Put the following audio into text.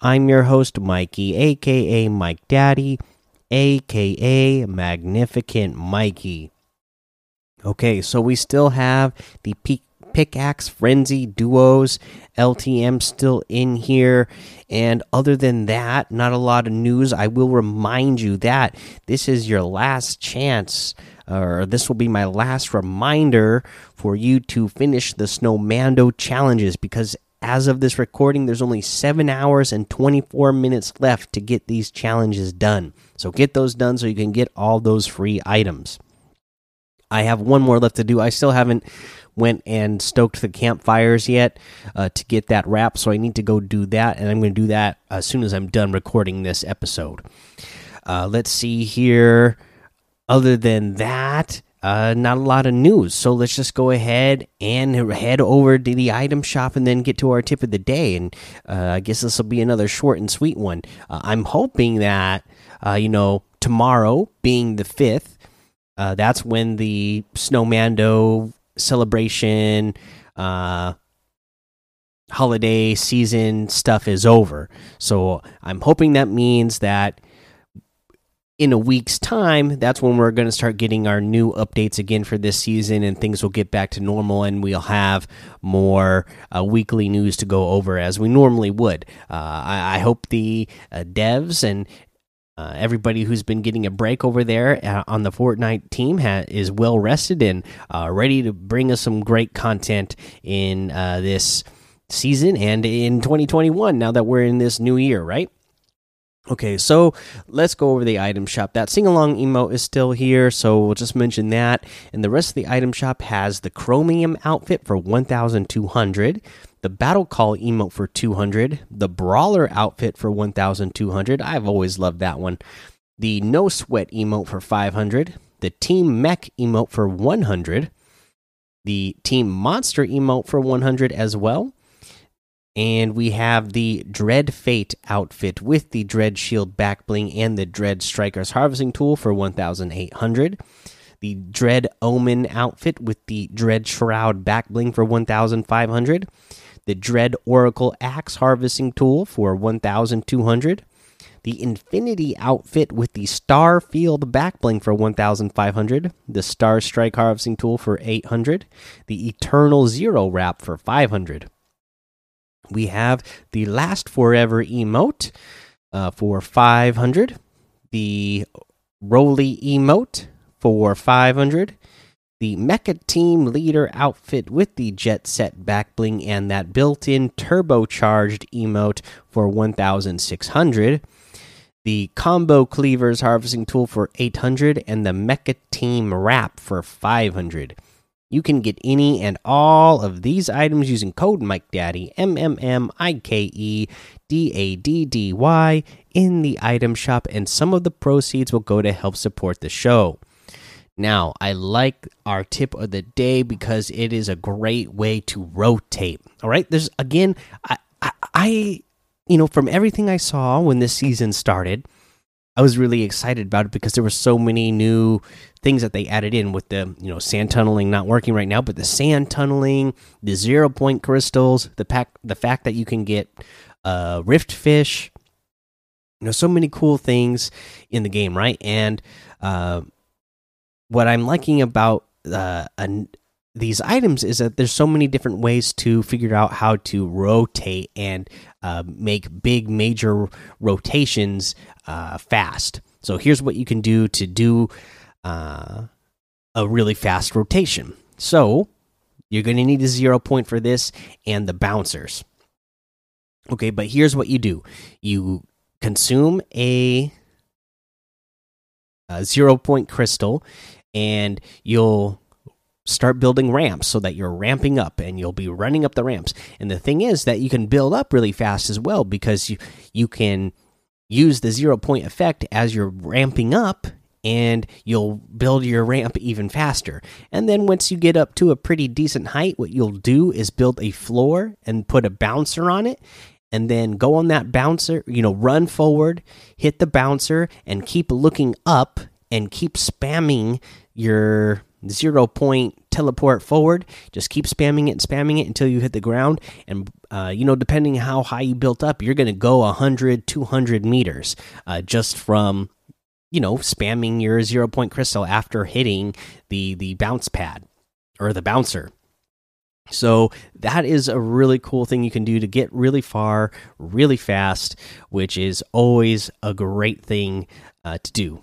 I'm your host, Mikey, aka Mike Daddy, aka Magnificent Mikey. Okay, so we still have the P Pickaxe Frenzy duos, LTM still in here. And other than that, not a lot of news. I will remind you that this is your last chance or this will be my last reminder for you to finish the Snowmando challenges because as of this recording, there's only 7 hours and 24 minutes left to get these challenges done. So get those done so you can get all those free items. I have one more left to do. I still haven't went and stoked the campfires yet uh, to get that wrap, so I need to go do that, and I'm going to do that as soon as I'm done recording this episode. Uh, let's see here. Other than that, uh, not a lot of news. So let's just go ahead and head over to the item shop and then get to our tip of the day. And uh, I guess this will be another short and sweet one. Uh, I'm hoping that, uh, you know, tomorrow being the 5th, uh, that's when the Snowmando celebration, uh, holiday season stuff is over. So I'm hoping that means that in a week's time, that's when we're going to start getting our new updates again for this season, and things will get back to normal, and we'll have more uh, weekly news to go over as we normally would. Uh, I, I, hope the uh, devs and uh, everybody who's been getting a break over there uh, on the Fortnite team is well rested and uh, ready to bring us some great content in this season and in 2021. Now that we're in this new year, right? Okay, so let's go over the item shop. That sing along emote is still here, so we'll just mention that. And the rest of the item shop has the chromium outfit for 1200, the battle call emote for 200, the brawler outfit for 1200. I've always loved that one. The no sweat emote for 500, the team mech emote for 100, the team monster emote for 100 as well and we have the Dread Fate outfit with the Dread Shield back bling and the Dread Striker's harvesting tool for 1,800. The Dread Omen outfit with the Dread Shroud back bling for 1,500. The Dread Oracle Axe harvesting tool for 1,200. The Infinity outfit with the Star Field back bling for 1,500. The Star Strike harvesting tool for 800. The Eternal Zero wrap for 500 we have the last forever emote uh, for 500 the Rollie emote for 500 the mecha team leader outfit with the jet set back bling and that built-in turbocharged emote for 1600 the combo cleavers harvesting tool for 800 and the mecha team wrap for 500 you can get any and all of these items using code Mike Daddy M M M I K E D A D D Y in the item shop, and some of the proceeds will go to help support the show. Now, I like our tip of the day because it is a great way to rotate. All right, there's again, I, I, I you know, from everything I saw when this season started I was really excited about it because there were so many new things that they added in with the you know sand tunneling not working right now, but the sand tunneling, the zero point crystals, the pack, the fact that you can get uh, rift fish, you know, so many cool things in the game, right? And uh, what I'm liking about uh, an, these items is that there's so many different ways to figure out how to rotate and uh, make big major rotations uh, fast. So here's what you can do to do uh, a really fast rotation. So you're going to need a zero point for this and the bouncers. Okay, but here's what you do you consume a, a zero point crystal and you'll start building ramps so that you're ramping up and you'll be running up the ramps. And the thing is that you can build up really fast as well because you you can use the zero point effect as you're ramping up and you'll build your ramp even faster. And then once you get up to a pretty decent height, what you'll do is build a floor and put a bouncer on it. And then go on that bouncer, you know, run forward, hit the bouncer, and keep looking up and keep spamming your zero point teleport forward. Just keep spamming it and spamming it until you hit the ground. And, uh, you know, depending how high you built up, you're going to go 100, 200 meters uh, just from you know, spamming your zero point crystal after hitting the the bounce pad or the bouncer. So that is a really cool thing you can do to get really far, really fast, which is always a great thing uh, to do.